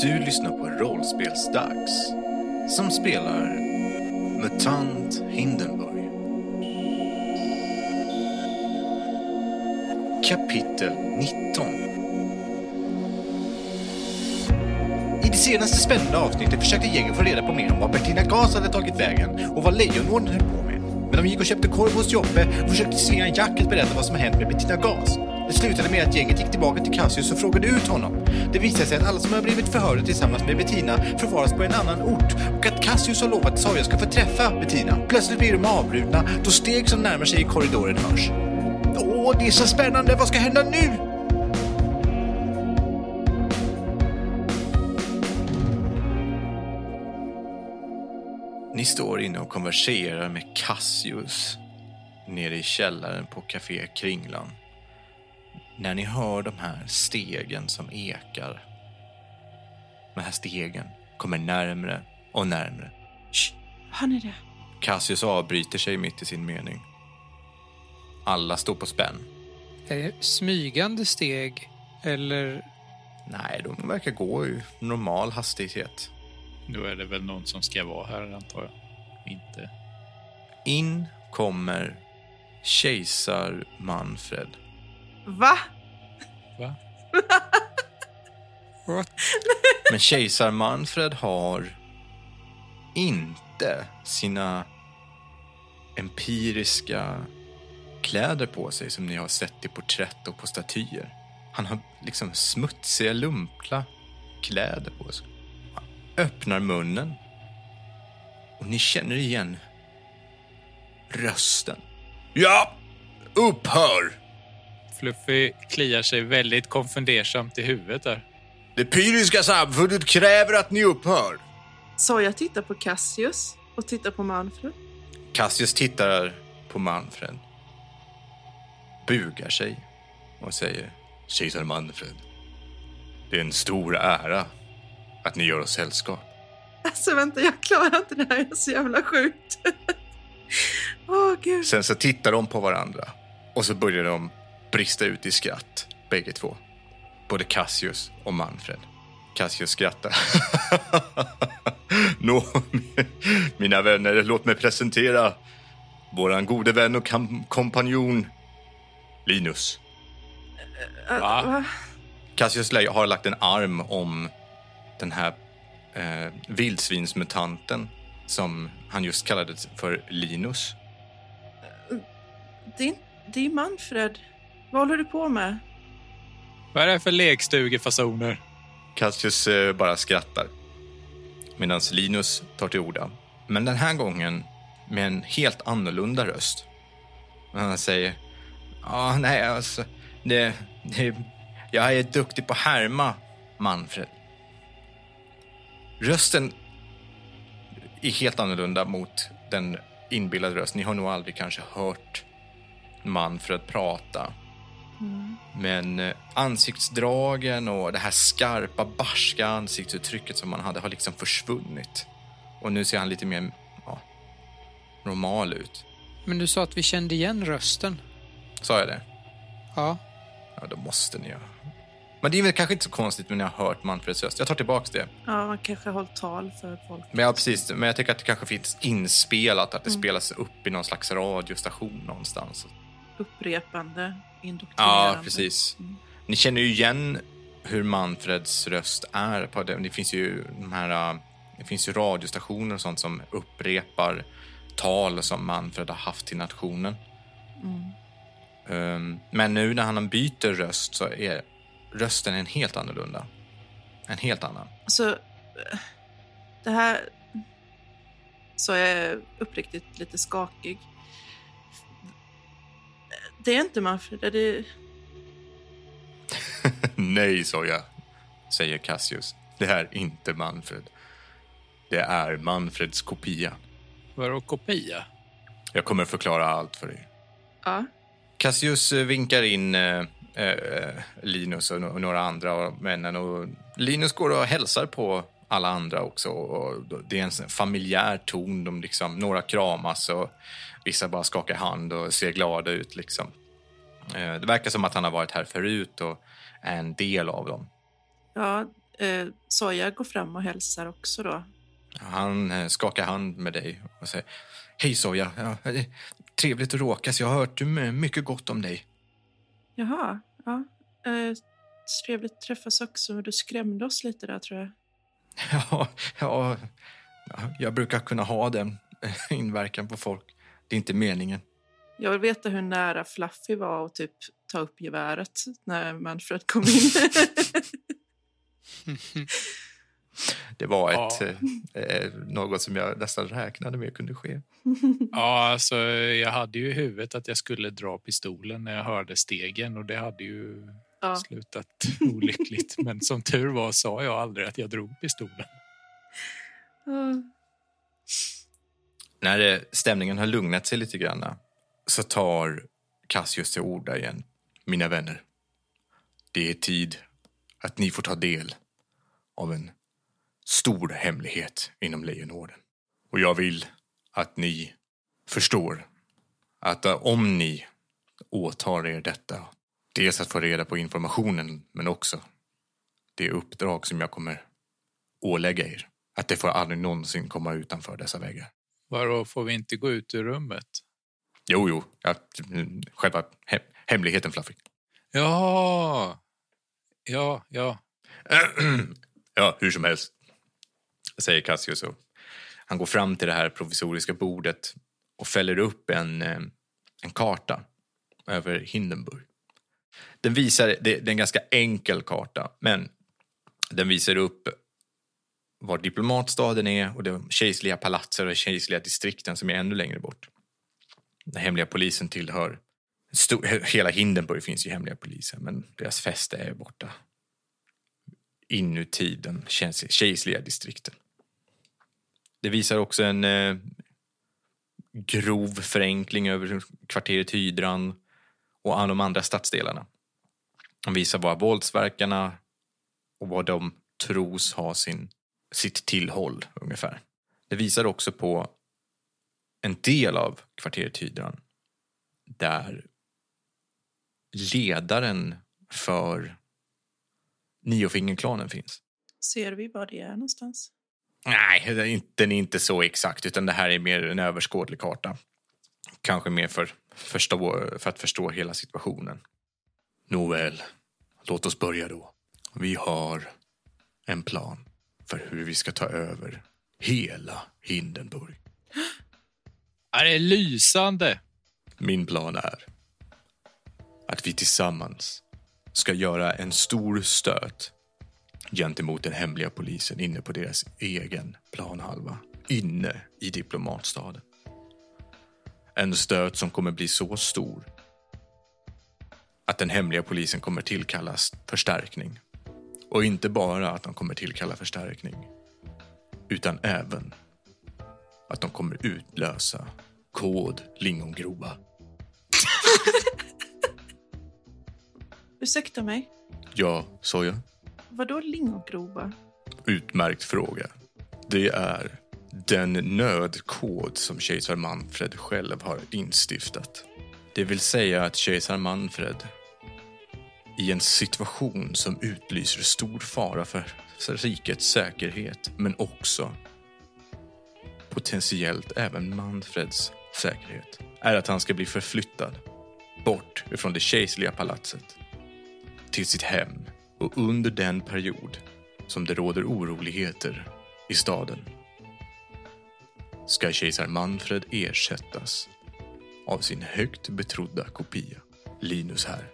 Du lyssnar på Rollspelsdags som spelar MUTANT Hindenburg. Kapitel 19 I det senaste spännande avsnittet försökte gänget få reda på mer om vad Bertina Gas hade tagit vägen och vad Lejonorden höll på med. Men de gick och köpte korv hos Joppe och försökte svinga Jack att berätta vad som hänt med Bettina Gas. Det slutade med att gänget gick tillbaka till Cassius och frågade ut honom. Det visade sig att alla som har blivit förhörda tillsammans med Bettina förvaras på en annan ort och att Cassius har lovat att Soja ska få träffa Bettina. Plötsligt blir de avbrutna då steg som närmar sig i korridoren hörs. Åh, det är så spännande! Vad ska hända nu? Ni står inne och konverserar med Cassius nere i källaren på Café Kringlan. När ni hör de här stegen som ekar. De här stegen kommer närmre och närmre. Shh, hör ni det? Cassius avbryter sig mitt i sin mening. Alla står på spänn. Är det smygande steg eller... Nej, de verkar gå i normal hastighet. Då är det väl någon som ska vara här, antar jag. Inte... In kommer kejsar Manfred. Va? Va? What? Men kejsar Manfred har inte sina empiriska kläder på sig som ni har sett i porträtt och på statyer. Han har liksom smutsiga, lumpla kläder på sig. Han öppnar munnen och ni känner igen rösten. Ja, upphör! Fluffy kliar sig väldigt konfundersamt i huvudet där. Det pyriska samfundet kräver att ni upphör. Så jag tittar på Cassius och tittar på Manfred. Cassius tittar på Manfred, bugar sig och säger Kejsar Manfred, det är en stor ära att ni gör oss sällskap. Alltså vänta, jag klarar inte det här. Det är så jävla sjukt. Åh gud. Sen så tittar de på varandra och så börjar de brista ut i skratt, bägge två. Både Cassius och Manfred. Cassius skrattar. Nå, mina vänner, låt mig presentera våran gode vän och kompanjon Linus. Va? Cassius har lagt en arm om den här eh, vildsvinsmutanten som han just kallade för Linus. Det är, det är Manfred. Vad håller du på med? Vad är det för lekstugefasoner? Cassius eh, bara skrattar medan Linus tar till orda. Men den här gången med en helt annorlunda röst. Han säger Ja, nej, alltså... Det, det, jag är duktig på att härma, Manfred. Rösten är helt annorlunda mot den inbillade rösten. Ni har nog aldrig kanske hört Manfred prata. Men eh, ansiktsdragen och det här skarpa, barska ansiktsuttrycket som han hade har liksom försvunnit. Och nu ser han lite mer ja, normal ut. Men du sa att vi kände igen rösten. Sa jag det? Ja. Ja, då måste ni ju. Men det är väl kanske inte så konstigt när ni har hört Manfreds röst. Jag tar tillbaks det. Ja, man kanske har hållit tal för folk. Men ja, precis. Men jag tycker att det kanske finns inspelat, att det spelas upp i någon slags radiostation någonstans. Upprepande, indoktrinerande. Ja, precis. Ni känner ju igen hur Manfreds röst är. På det. det finns ju de här... äh, Det finns ju radiostationer och sånt som upprepar tal som Manfred har haft till nationen. Um, men nu när han byter röst så är rösten en helt annorlunda. En helt annan. Så eh, det här... Så jag är uppriktigt lite skakig. Det är inte Manfred, är det... Nej, sa jag, säger Cassius. Det är inte Manfred. Det är Manfreds kopia. Vadå kopia? Jag kommer förklara allt för dig. Ja. Cassius eh, vinkar in eh, eh, Linus och, och några andra av männen. Och Linus går och hälsar på alla andra också. Och det är en familjär ton. De liksom, några kramas och vissa bara skakar hand och ser glada ut. Liksom. Eh, det verkar som att han har varit här förut och är en del av dem. Ja, Eh, Soja går fram och hälsar också då. Han eh, skakar hand med dig och säger Hej Soja, ja, trevligt att råkas. Jag har hört mycket gott om dig. Jaha, ja. Eh, trevligt att träffas också. Du skrämde oss lite där tror jag. Ja, ja, ja, jag brukar kunna ha den inverkan på folk. Det är inte meningen. Jag vill veta hur nära Fluffy var att typ ta upp geväret när Manfred kom in. Det var Ja. ett, eh, eh, något som jag nästan räknade med kunde ske. Ja, alltså jag hade ju i huvudet att jag skulle dra pistolen när jag hörde stegen och det hade ju ja. slutat olyckligt. Men som tur var sa jag aldrig att jag drog pistolen. Ja. När stämningen har lugnat sig lite grann så tar Cassius till orda igen. Mina vänner, det är tid att ni får ta del av en stor hemlighet inom Lejonorden. Och jag vill att ni förstår att om ni åtar er detta, dels att få reda på informationen, men också det uppdrag som jag kommer ålägga er, att det får aldrig någonsin komma utanför dessa väggar. Vadå, får vi inte gå ut ur rummet? Jo, jo. Ja, själva he hemligheten, Fluffy. Ja, ja, ja. ja, hur som helst, säger Cassius. Och han går fram till det här provisoriska bordet och fäller upp en, eh, en karta över Hindenburg. Den visar, det, det är en ganska enkel karta, men den visar upp var diplomatstaden är och de kejserliga palatser och kejserliga distrikten som är ännu längre bort. Den hemliga polisen tillhör... Stor, hela Hindenburg finns ju hemliga poliser, men deras fäste är borta inuti den kejserliga distrikten. Det visar också en eh, grov förenkling över kvarteret Hydran och de andra stadsdelarna. De visar var våldsverkarna och var de tros ha sin, sitt tillhåll ungefär. Det visar också på en del av kvarteret Hydran där ledaren för Niofingerklanen finns. Ser vi var det är någonstans? Nej, den är inte så exakt, utan det här är mer en överskådlig karta. Kanske mer för, förstå, för att förstå hela situationen. Nåväl, låt oss börja då. Vi har en plan för hur vi ska ta över hela Hindenburg. Det är lysande. Min plan är att vi tillsammans ska göra en stor stöt gentemot den hemliga polisen inne på deras egen planhalva. Inne i diplomatstaden. En stöt som kommer bli så stor att den hemliga polisen kommer tillkallas förstärkning. Och inte bara att de kommer tillkalla förstärkning utan även att de kommer utlösa kod lingongrova. Ursäkta mig, Ja, sa jag. vadå lingongrova? Utmärkt fråga. Det är den nödkod som kejsar Manfred själv har instiftat. Det vill säga att kejsar Manfred i en situation som utlyser stor fara för rikets säkerhet men också potentiellt även Manfreds säkerhet är att han ska bli förflyttad bort ifrån det kejserliga palatset till sitt hem och under den period som det råder oroligheter i staden ska kejsar Manfred ersättas av sin högt betrodda kopia, Linus här.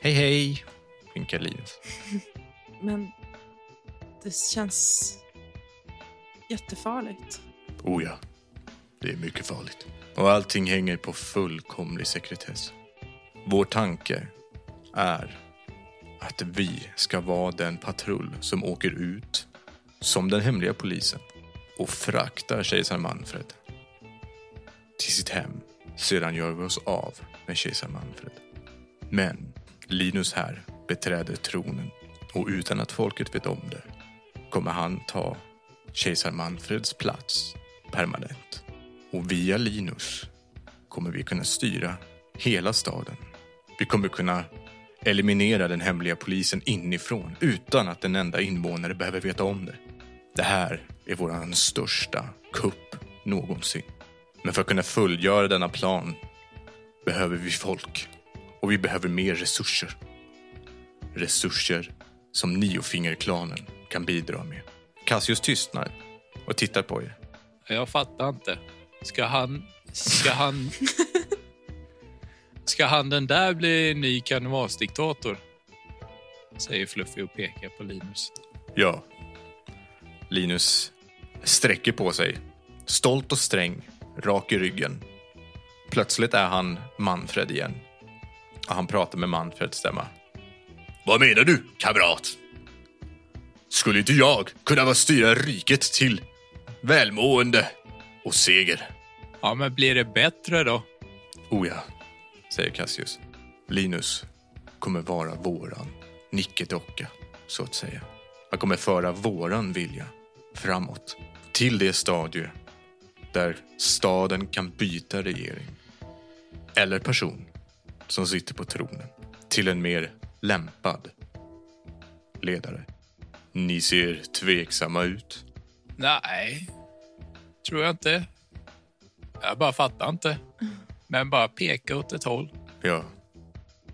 Hej hej, vinkar Linus. Men det känns jättefarligt. Oh ja, det är mycket farligt. Och allting hänger på fullkomlig sekretess. Vår tanke är att vi ska vara den patrull som åker ut som den hemliga polisen och fraktar kejsar Manfred till sitt hem. Sedan gör vi oss av med kejsar Manfred. Men Linus här beträder tronen och utan att folket vet om det kommer han ta kejsar Manfreds plats permanent. Och via Linus kommer vi kunna styra hela staden. Vi kommer kunna Eliminera den hemliga polisen inifrån utan att en enda invånare behöver veta om det. Det här är vår största kupp någonsin. Men för att kunna fullgöra denna plan behöver vi folk och vi behöver mer resurser. Resurser som Niofingerklanen kan bidra med. Cassius tystnar och tittar på er. Jag fattar inte. Ska han... Ska han... Ska han den där bli ny kanvasdiktator? Säger Fluffy och pekar på Linus. Ja. Linus sträcker på sig. Stolt och sträng, rak i ryggen. Plötsligt är han Manfred igen. Och han pratar med Manfreds stämma. Vad menar du, kamrat? Skulle inte jag kunna styra riket till välmående och seger? Ja, men blir det bättre då? Oh ja, säger Cassius. Linus kommer vara våran nickedocka, så att säga. Han kommer föra våran vilja framåt till det stadie där staden kan byta regering eller person som sitter på tronen till en mer lämpad ledare. Ni ser tveksamma ut. Nej, tror jag inte. Jag bara fattar inte. Men bara peka åt ett håll. Ja,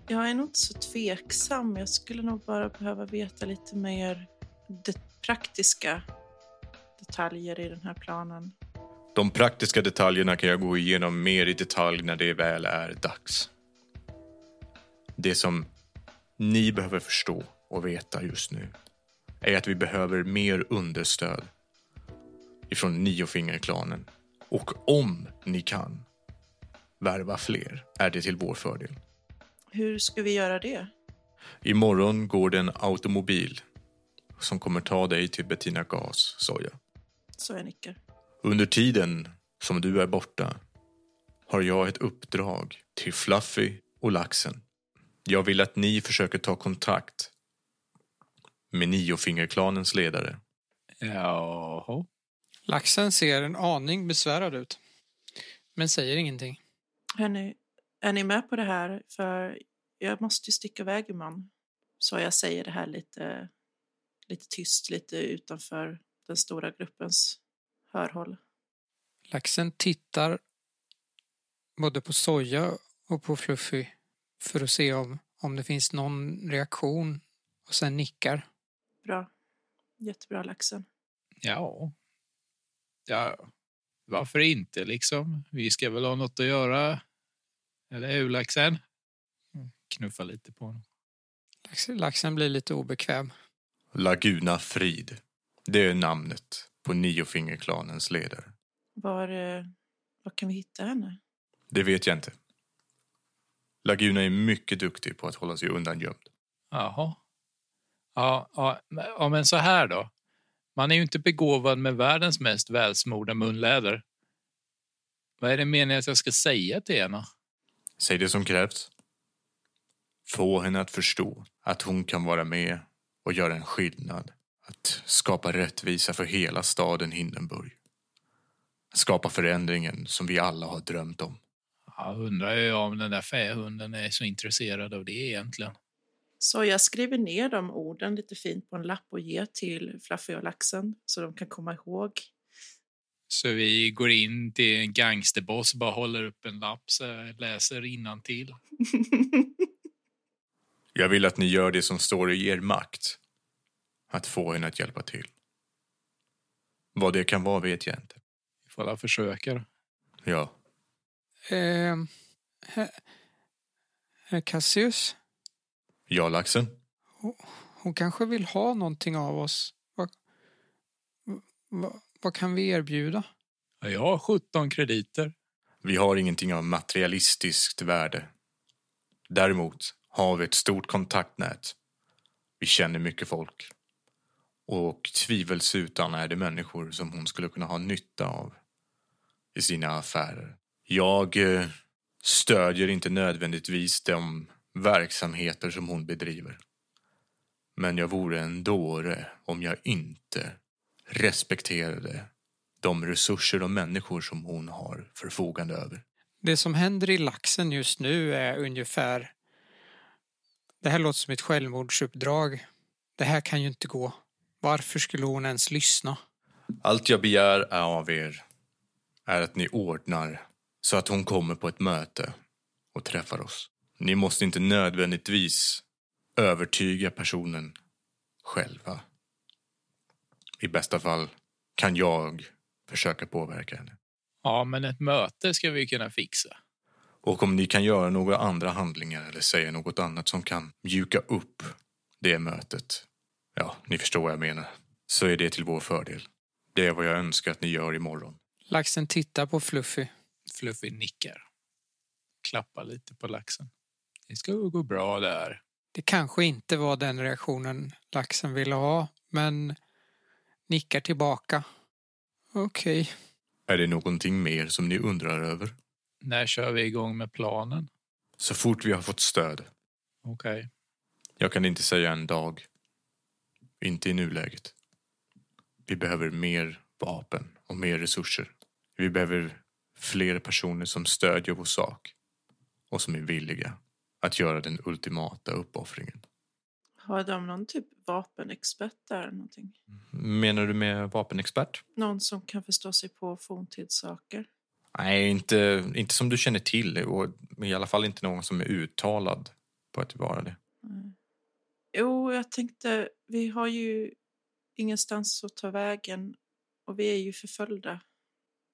Jag är nog inte så tveksam. Jag skulle nog bara behöva veta lite mer det praktiska detaljer i den här planen. de praktiska detaljerna kan jag gå igenom mer i detalj när det väl är dags. Det som ni behöver förstå och veta just nu är att vi behöver mer understöd ifrån Niofingerklanen. Och om ni kan värva fler är det till vår fördel. Hur ska vi göra det? Imorgon går det en automobil som kommer ta dig till Bettina Gas, Soja. Så jag nickar. Under tiden som du är borta har jag ett uppdrag till Fluffy och Laxen. Jag vill att ni försöker ta kontakt med Niofingerklanens ledare. Jaha. Laxen ser en aning besvärad ut. Men säger ingenting. Hörni, är ni med på det här? För jag måste ju sticka iväg imorgon. Så jag säger det här lite, lite tyst, lite utanför den stora gruppens hörhåll. Laxen tittar både på Soja och på Fluffy för att se om, om det finns någon reaktion och sen nickar. Bra. Jättebra, laxen. Ja. Ja, varför inte liksom? Vi ska väl ha något att göra. Eller hur, laxen? Knuffa lite på honom. Laxen, laxen blir lite obekväm. Laguna Frid. Det är namnet på Niofingerklanens ledare. Var, eh, var kan vi hitta henne? Det vet jag inte. Laguna är mycket duktig på att hålla sig undangömd. Jaha. Ja, ja, men- ja, men så här då. Man är ju inte begåvad med världens mest välsmorda munläder. Vad är det meningen att jag ska säga till henne? Säg det som krävs. Få henne att förstå att hon kan vara med och göra en skillnad. Att skapa rättvisa för hela staden Hindenburg. Skapa förändringen som vi alla har drömt om. Jag undrar ju om den där fähunden är så intresserad av det egentligen. Så jag skriver ner de orden lite fint på en lapp och ger till Fluffy och laxen så de kan komma ihåg. Så vi går in till en gangsterboss, bara håller upp en lapp, så jag läser till. Jag vill att ni gör det som står i er makt. Att få henne att hjälpa till. Vad det kan vara vet jag inte. Vi får alla försöka. Ja, Eh, herr, Cassius, ja laxen. hon kanske vill ha någonting av oss. Vad, vad, vad kan vi erbjuda? Ja, Jag har 17 krediter. Vi har ingenting av materialistiskt värde. Däremot har vi ett stort kontaktnät. Vi känner mycket folk. Och tvivelsutan är det människor som hon skulle kunna ha nytta av i sina affärer. Jag eh, stödjer inte nödvändigtvis de verksamheter som hon bedriver. Men jag vore en dåre om jag inte respekterade de resurser och människor som hon har förfogande över. Det som händer i laxen just nu är ungefär Det här låter som ett självmordsuppdrag. Det här kan ju inte gå. Varför skulle hon ens lyssna? Allt jag begär av er är att ni ordnar så att hon kommer på ett möte och träffar oss. Ni måste inte nödvändigtvis övertyga personen själva. I bästa fall kan jag försöka påverka henne. Ja, men ett möte ska vi kunna fixa. Och om ni kan göra några andra handlingar eller säga något annat som kan mjuka upp det mötet, ja, ni förstår vad jag menar, så är det till vår fördel. Det är vad jag önskar att ni gör imorgon. Laxen tittar på Fluffy. Fluffy nickar. Klappar lite på laxen. Det ska gå bra där. Det kanske inte var den reaktionen laxen ville ha, men nickar tillbaka. Okej. Är det någonting mer som ni undrar över? När kör vi igång med planen? Så fort vi har fått stöd. Okej. Jag kan inte säga en dag. Inte i nuläget. Vi behöver mer vapen och mer resurser. Vi behöver fler personer som stödjer vår sak och som är villiga att göra den ultimata uppoffringen. Har de någon typ vapenexpert där? eller Någonting? Menar du med vapenexpert? Någon som kan förstå sig på forntidssaker? Nej, inte, inte som du känner till och i alla fall inte någon som är uttalad på att vara det. Jo, jag tänkte, vi har ju ingenstans att ta vägen och vi är ju förföljda.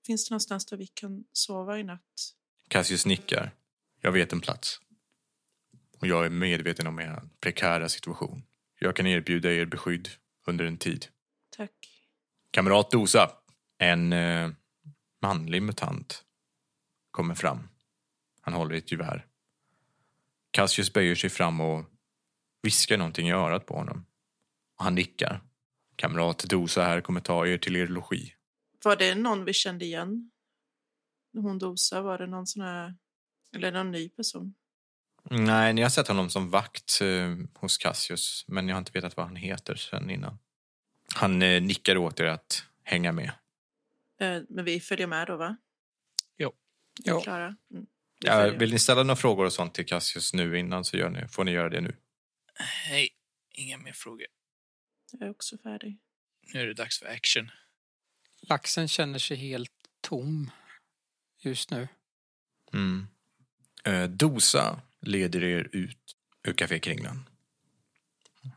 Finns det någonstans där vi kan sova i natt? Cassius nickar. Jag vet en plats. Och jag är medveten om er prekära situation. Jag kan erbjuda er beskydd under en tid. Tack. Kamrat Dosa, en eh, manlig mutant, kommer fram. Han håller i ett gevär. Cassius böjer sig fram och viskar någonting i örat på honom. Och han nickar. Kamrat Dosa här kommer ta er till er logi. Var det någon vi kände igen? Hon Dosa, var det någon sån här... Eller någon ny person? Nej, ni har sett honom som vakt eh, hos Cassius, men jag har inte vetat vad han heter sen innan. Han eh, nickar åt er att hänga med. Eh, men vi följer med då, va? Jo. Vi är Jo. Klara? Mm. Vi Ja, vill ni ställa några frågor och sånt till Cassius nu innan så gör ni, får ni göra det nu. Hej. Inga mer frågor. Jag är också färdig. Nu är det dags för action. Laxen känner sig helt tom just nu. Mm. Eh, Dosa leder er ut ur Café Kringlan.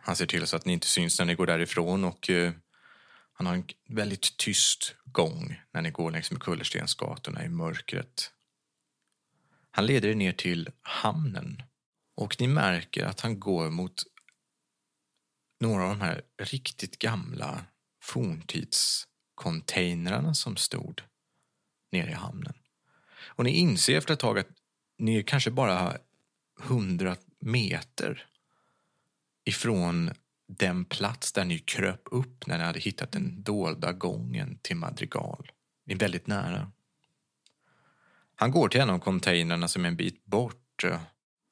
Han ser till så att ni inte syns när ni går därifrån och eh, han har en väldigt tyst gång när ni går längs med kullerstensgatorna i mörkret. Han leder er ner till hamnen och ni märker att han går mot några av de här riktigt gamla forntidscontainrarna som stod nere i hamnen. Och ni inser efter ett tag att ni är kanske bara hundra meter ifrån den plats där ni kröp upp när ni hade hittat den dolda gången till Madrigal. Ni är väldigt nära. Han går till en av containrarna som är en bit bort. Eh,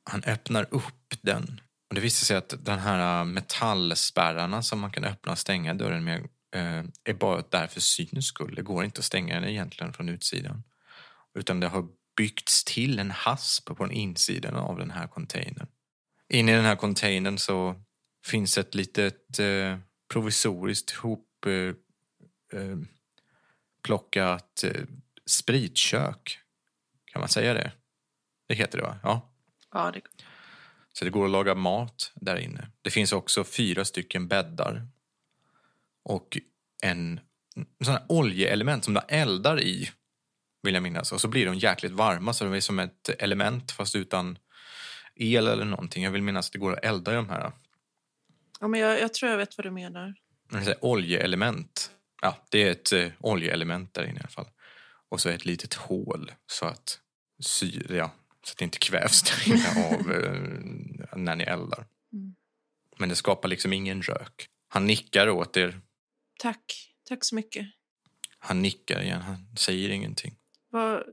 han öppnar upp den. Och det visar sig att den här äh, metallspärrarna som man kan öppna och stänga dörren med eh, är bara där för syns skull. Det går inte att stänga den egentligen från utsidan. Utan det har byggts till en hasp på den insidan av den här containern. Inne i den här containern så finns ett litet eh, provisoriskt hop eh, eh, plockat eh, spritkök. Kan man säga det? Det heter det va? Ja. Ja, det Så det går att laga mat där inne. Det finns också fyra stycken bäddar. Och en sån här oljeelement som det eldar i, vill jag minnas. Och så blir de jäkligt varma så de är som ett element fast utan el eller någonting. Jag vill minnas att det går att elda i de här. Ja, men jag, jag tror jag vet vad du menar. Oljeelement. Ja, det är ett eh, oljeelement där inne i alla fall. Och så ett litet hål så att syre, ja, så att det inte kvävs där inne av eh, när ni eldar. Mm. Men det skapar liksom ingen rök. Han nickar åt er. Tack. Tack så mycket. Han nickar igen. Han säger ingenting. Vad...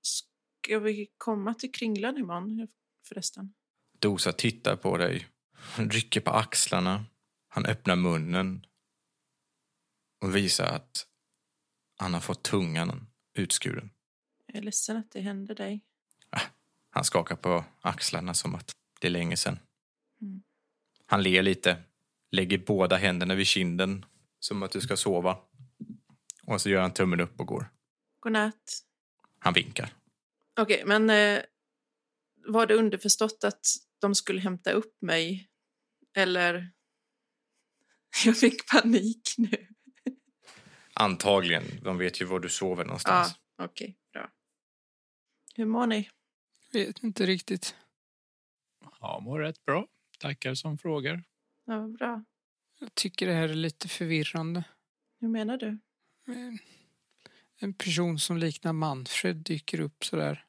Ska vi komma till Kringlan imorgon förresten? Dosa tittar på dig. Han rycker på axlarna. Han öppnar munnen och visar att han har fått tungan utskuren. Jag är ledsen att det hände dig. Han skakar på axlarna som att det är länge sedan. Han ler lite, lägger båda händerna vid kinden som att du ska sova. Och så gör han tummen upp och går. Godnatt. Han vinkar. Okej, men eh, var det underförstått att de skulle hämta upp mig? Eller? Jag fick panik nu. Antagligen. De vet ju var du sover någonstans. Ja, okej, bra. Hur mår ni? Vet inte riktigt. Ja, mår rätt bra. Tackar som frågar. Ja, vad bra. Jag tycker det här är lite förvirrande. Hur menar du? En- En person som liknar Manfred dyker upp sådär.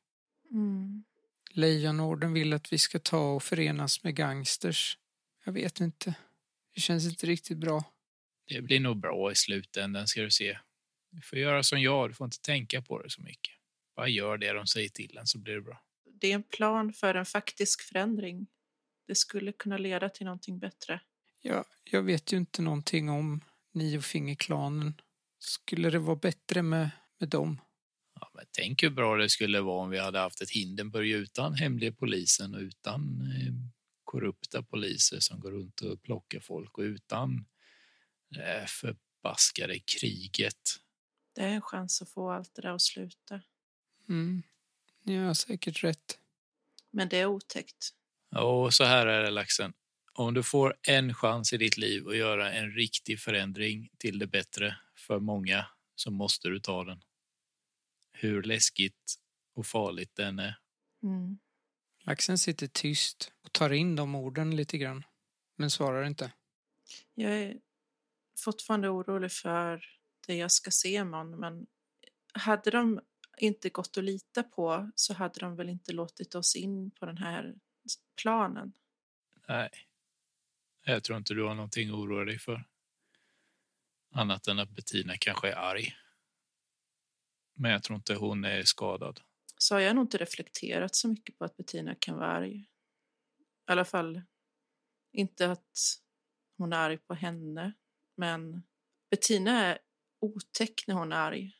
Mm. Lejonorden vill att vi ska ta och förenas med gangsters. Jag vet inte. Det känns inte riktigt bra. Det blir nog bra i slutändan ska du se. Du får göra som jag, du får inte tänka på det så mycket. Bara gör det de säger till en så blir det bra. Det är en plan för en faktisk förändring. Det skulle kunna leda till någonting bättre. Jag, jag vet ju inte någonting om Niofingerklanen. Skulle det vara bättre med, med dem? Ja, men tänk hur bra det skulle vara om vi hade haft ett Hindenburg utan hemliga polisen och utan eh, korrupta poliser som går runt och plockar folk och utan det förbaskade kriget. Det är en chans att få allt det där att sluta. Mm. Ni har säkert rätt. Men det är otäckt. Och så här är det laxen. Om du får en chans i ditt liv att göra en riktig förändring till det bättre för många så måste du ta den. Hur läskigt och farligt den är. Mm. Laxen sitter tyst och tar in de orden lite grann. Men svarar inte. Jag är fortfarande orolig för det jag ska se imorgon, men hade de inte gått att lita på så hade de väl inte låtit oss in på den här planen. Nej, jag tror inte du har någonting att oroa dig för. Annat än att Bettina kanske är arg. Men jag tror inte hon är skadad. Så har jag nog inte reflekterat så mycket på att Bettina kan vara arg. I alla fall inte att hon är arg på henne, men Bettina är otäck när hon är arg.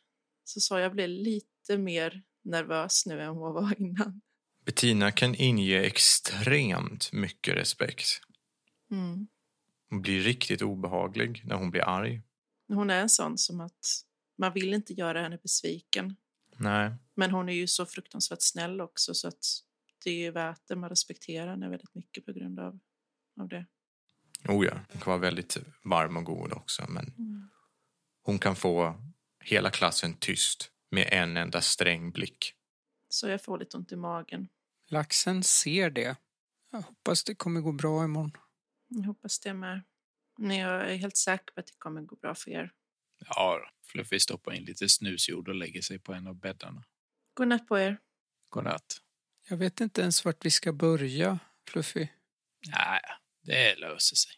Så sa jag blev lite mer nervös nu än vad jag var innan. Bettina kan inge extremt mycket respekt. Mm. Hon blir riktigt obehaglig när hon blir arg. Hon är en sån som att man vill inte göra henne besviken. Nej. Men hon är ju så fruktansvärt snäll också så att det är ju värt det. Man respekterar henne väldigt mycket på grund av, av det. Oh ja, hon kan vara väldigt varm och god också. Men hon kan få hela klassen tyst med en enda sträng blick. Så jag får lite ont i magen. Laxen ser det. Jag hoppas det kommer gå bra imorgon. Jag hoppas det med. Men jag är helt säker på att det kommer gå bra för er. Ja, Fluffy stoppar in lite snusjord och lägger sig på en av bäddarna. God natt på er. Godnatt. Jag vet inte ens vart vi ska börja, Fluffy. Nej, det löser sig.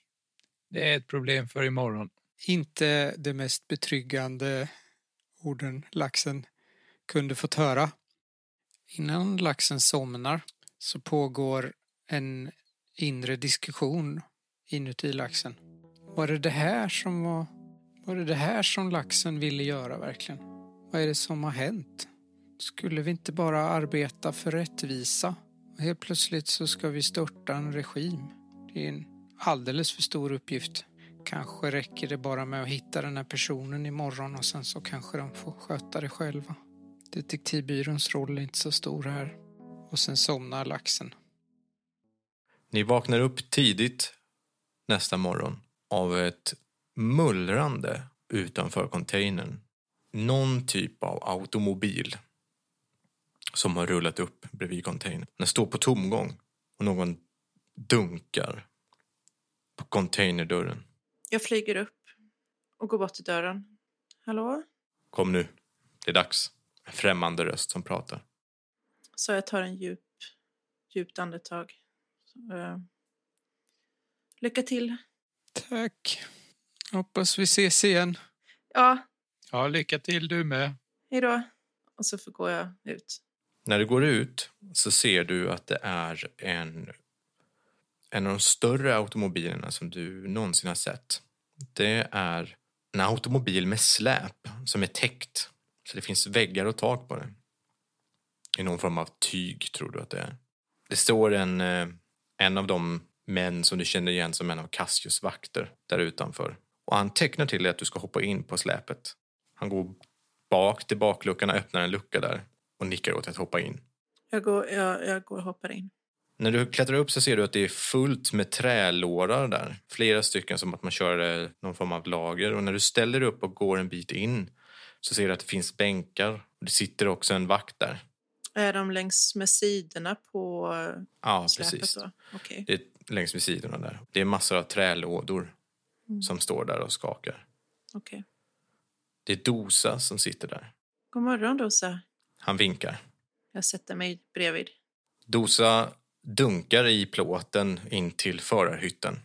Det är ett problem för imorgon. Inte det mest betryggande orden laxen kunde fått höra. Innan laxen somnar så pågår en inre diskussion inuti laxen. Var det det här som var... Var det det här som laxen ville göra verkligen? Vad är det som har hänt? Skulle vi inte bara arbeta för rättvisa? Och helt plötsligt så ska vi störta en regim. Det är en alldeles för stor uppgift. Kanske räcker det bara med att hitta den här personen imorgon och sen så kanske de får sköta det själva. Detektivbyråns roll är inte så stor här. Och sen somnar laxen. Ni vaknar upp tidigt nästa morgon av ett mullrande utanför containern. Någon typ av automobil som har rullat upp bredvid containern. Den står på tomgång och någon dunkar på containerdörren. Jag flyger upp och går bort till dörren. Hallå? Kom nu, det är dags. En främmande röst som pratar. Så jag tar en djup, djupt andetag. Så, eh, lycka till. Tack. Hoppas vi ses igen. Ja, Ja, lycka till du med. hej då. Och så får går jag ut. När du går ut så ser du att det är en, en av de större automobilerna som du någonsin har sett. Det är en automobil med släp som är täckt. Så det finns väggar och tak på det. I någon form av tyg tror du att det är. Det står en, eh, en av de män som du känner igen som en av Cassius vakter där utanför. Och han tecknar till dig att du ska hoppa in på släpet. Han går bak till bakluckan och öppnar en lucka där och nickar åt att hoppa in. Jag går, jag, jag går och hoppar in. När du klättrar upp så ser du att det är fullt med trälårar där. Flera stycken som att man kör eh, någon form av lager. Och när du ställer upp och går en bit in så ser du att det finns bänkar. Det sitter också en vakt där. Är de längs med sidorna på Ja, släpet precis. då? Okej. Det är längs med sidorna där. Det är massor av trälådor Mm. som står där och skakar. okej. Det är Dosa som sitter där. God morgon Dosa. Han vinkar. Jag sätter mig bredvid. Dosa dunkar i plåten in till förarhytten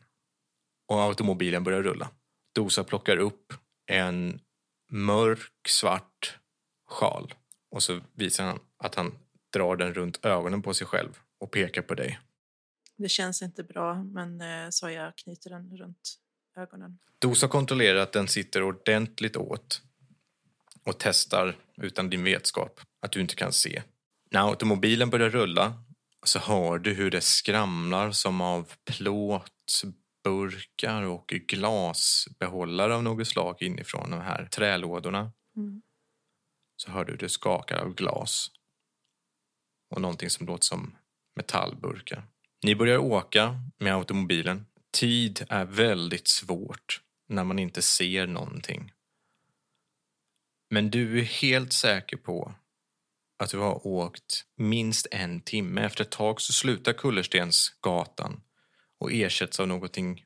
och automobilen börjar rulla. Dosa plockar upp en mörk svart sjal och så visar han att han drar den runt ögonen på sig själv och pekar på dig. Det känns inte bra, men eh, så jag knyter den runt ögonen. Dosa kontrollerar att den sitter ordentligt åt och testar utan din vetskap att du inte kan se. När automobilen börjar rulla så hör du hur det skramlar som av plåt, burkar och glasbehållare av något slag inifrån de här trälådorna. Mm. Så hör du hur det skakar av glas och någonting som låter som metallburkar. Ni börjar åka med automobilen. Tid är väldigt svårt när man inte ser någonting. Men du är helt säker på att du har åkt minst en timme. Efter ett tag så slutar Kullerstensgatan och ersätts av någonting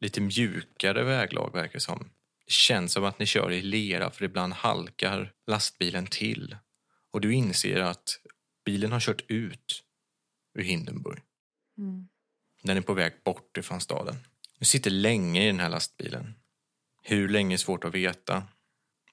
lite mjukare väglag verkar det som. Det känns som att ni kör i lera för ibland halkar lastbilen till. Och du inser att bilen har kört ut ur Hindenburg. Mm. Den är på väg bort ifrån staden. Du sitter länge i den här lastbilen. Hur länge är svårt att veta.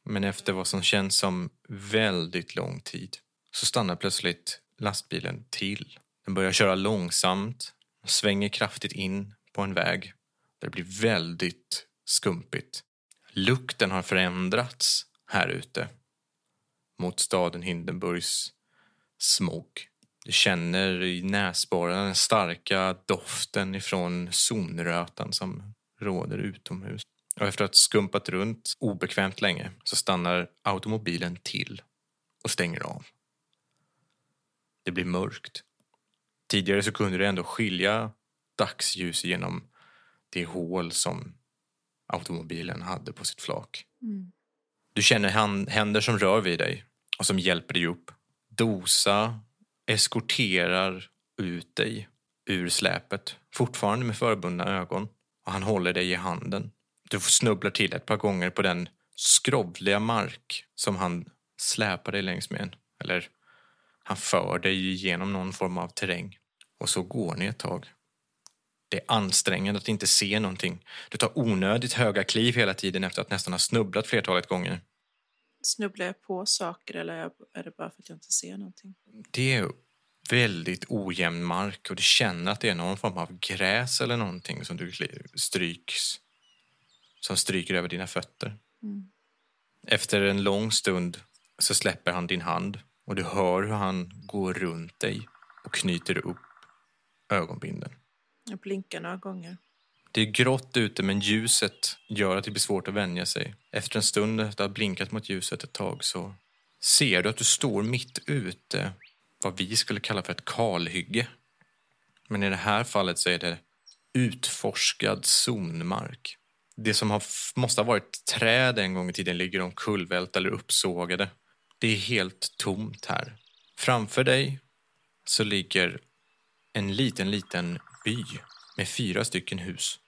Men efter vad som känns som väldigt lång tid så stannar plötsligt lastbilen till. Den börjar köra långsamt och svänger kraftigt in på en väg där det blir väldigt skumpigt. Lukten har förändrats här ute mot staden Hindenburgs smog. Du känner i näsborrarna den starka doften ifrån zonrötan som råder utomhus. Och efter att ha skumpat runt obekvämt länge så stannar automobilen till och stänger av. Det blir mörkt. Tidigare så kunde du ändå skilja dagsljus genom det hål som automobilen hade på sitt flak. Mm. Du känner händer som rör vid dig och som hjälper dig upp. Dosa eskorterar ut dig ur släpet, fortfarande med förbundna ögon. Och han håller dig i handen. Du snubblar till ett par gånger på den skrovliga mark som han släpar dig längs med. Eller han för dig igenom någon form av terräng. Och så går ni ett tag. Det är ansträngande att inte se någonting. Du tar onödigt höga kliv hela tiden efter att nästan ha snubblat flertalet gånger. Snubblar jag på saker eller är det bara för att jag inte ser någonting? Det är väldigt ojämn mark och du känner att det är någon form av gräs eller någonting som du stryks som stryker över dina fötter. Mm. Efter en lång stund så släpper han din hand och du hör hur han går runt dig och knyter upp ögonbinden. Jag blinkar några gånger. Det är grått ute men ljuset gör att det blir svårt att vänja sig. Efter en stund efter att ha blinkat mot ljuset ett tag så ser du att du står mitt ute vad vi skulle kalla för ett kalhygge. Men i det här fallet så är det utforskad zonmark. Det som har, måste ha varit träd en gång i tiden ligger omkullvält eller uppsågade. Det är helt tomt här. Framför dig så ligger en liten, liten by med fyra stycken hus.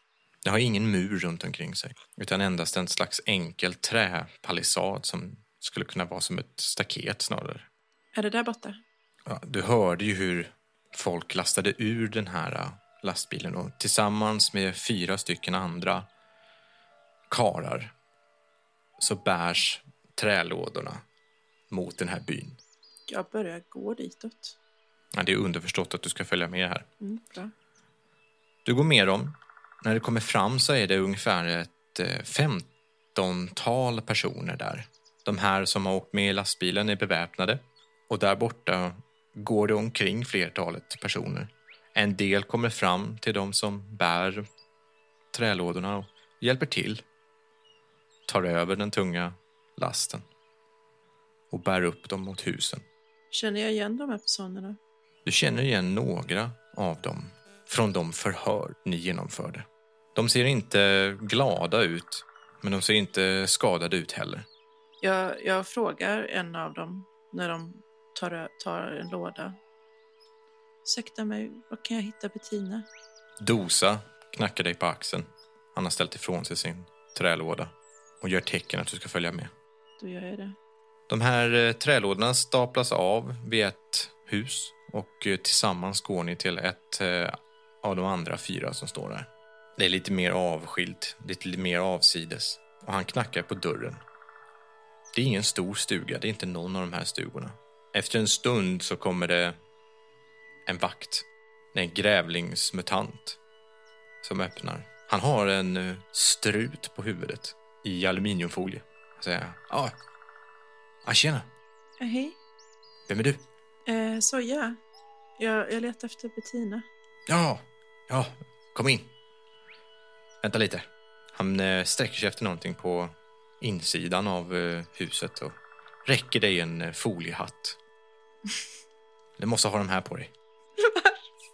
Det har ingen mur runt omkring sig, utan endast en slags enkel träpalissad som skulle kunna vara som ett staket snarare. Är det där borta? Ja, du hörde ju hur folk lastade ur den här äh, lastbilen och tillsammans med fyra stycken andra karar så bärs trälådorna mot den här byn. Jag börjar gå ditåt. Ja, det är underförstått att du ska följa med här. Mm, bra. Du går med dem. När du kommer fram så är det ungefär ett eh, femtontal personer där. De här som har åkt med i lastbilen är beväpnade och där borta går det omkring flertalet personer. En del kommer fram till de som bär trälådorna och hjälper till. Tar över den tunga lasten och bär upp dem mot husen. Känner jag igen de här personerna? Du känner igen några av dem från de förhör ni genomförde. De ser inte glada ut, men de ser inte skadade ut heller. Jag, jag frågar en av dem när de tar, tar en låda. Ursäkta mig, var kan jag hitta Bettina? Dosa knackar dig på axeln. Han har ställt ifrån sig sin trälåda och gör tecken att du ska följa med. Då gör jag det. De här eh, trälådorna staplas av vid ett hus och eh, tillsammans går ni till ett eh, av de andra fyra som står där. Det är lite mer avskilt, lite mer avsides och han knackar på dörren. Det är ingen stor stuga, det är inte någon av de här stugorna. Efter en stund så kommer det en vakt, en grävlingsmutant som öppnar. Han har en strut på huvudet i aluminiumfolie. Jag säger, ja, ja tjena, Eh, hej, vem är du? eh, Soja. Jag, jag letar efter Bettina. Ja, ja, kom in. Vänta lite. Han eh, sträcker sig efter någonting på insidan av eh, huset och räcker dig en eh, foliehatt. Du måste ha de här på dig.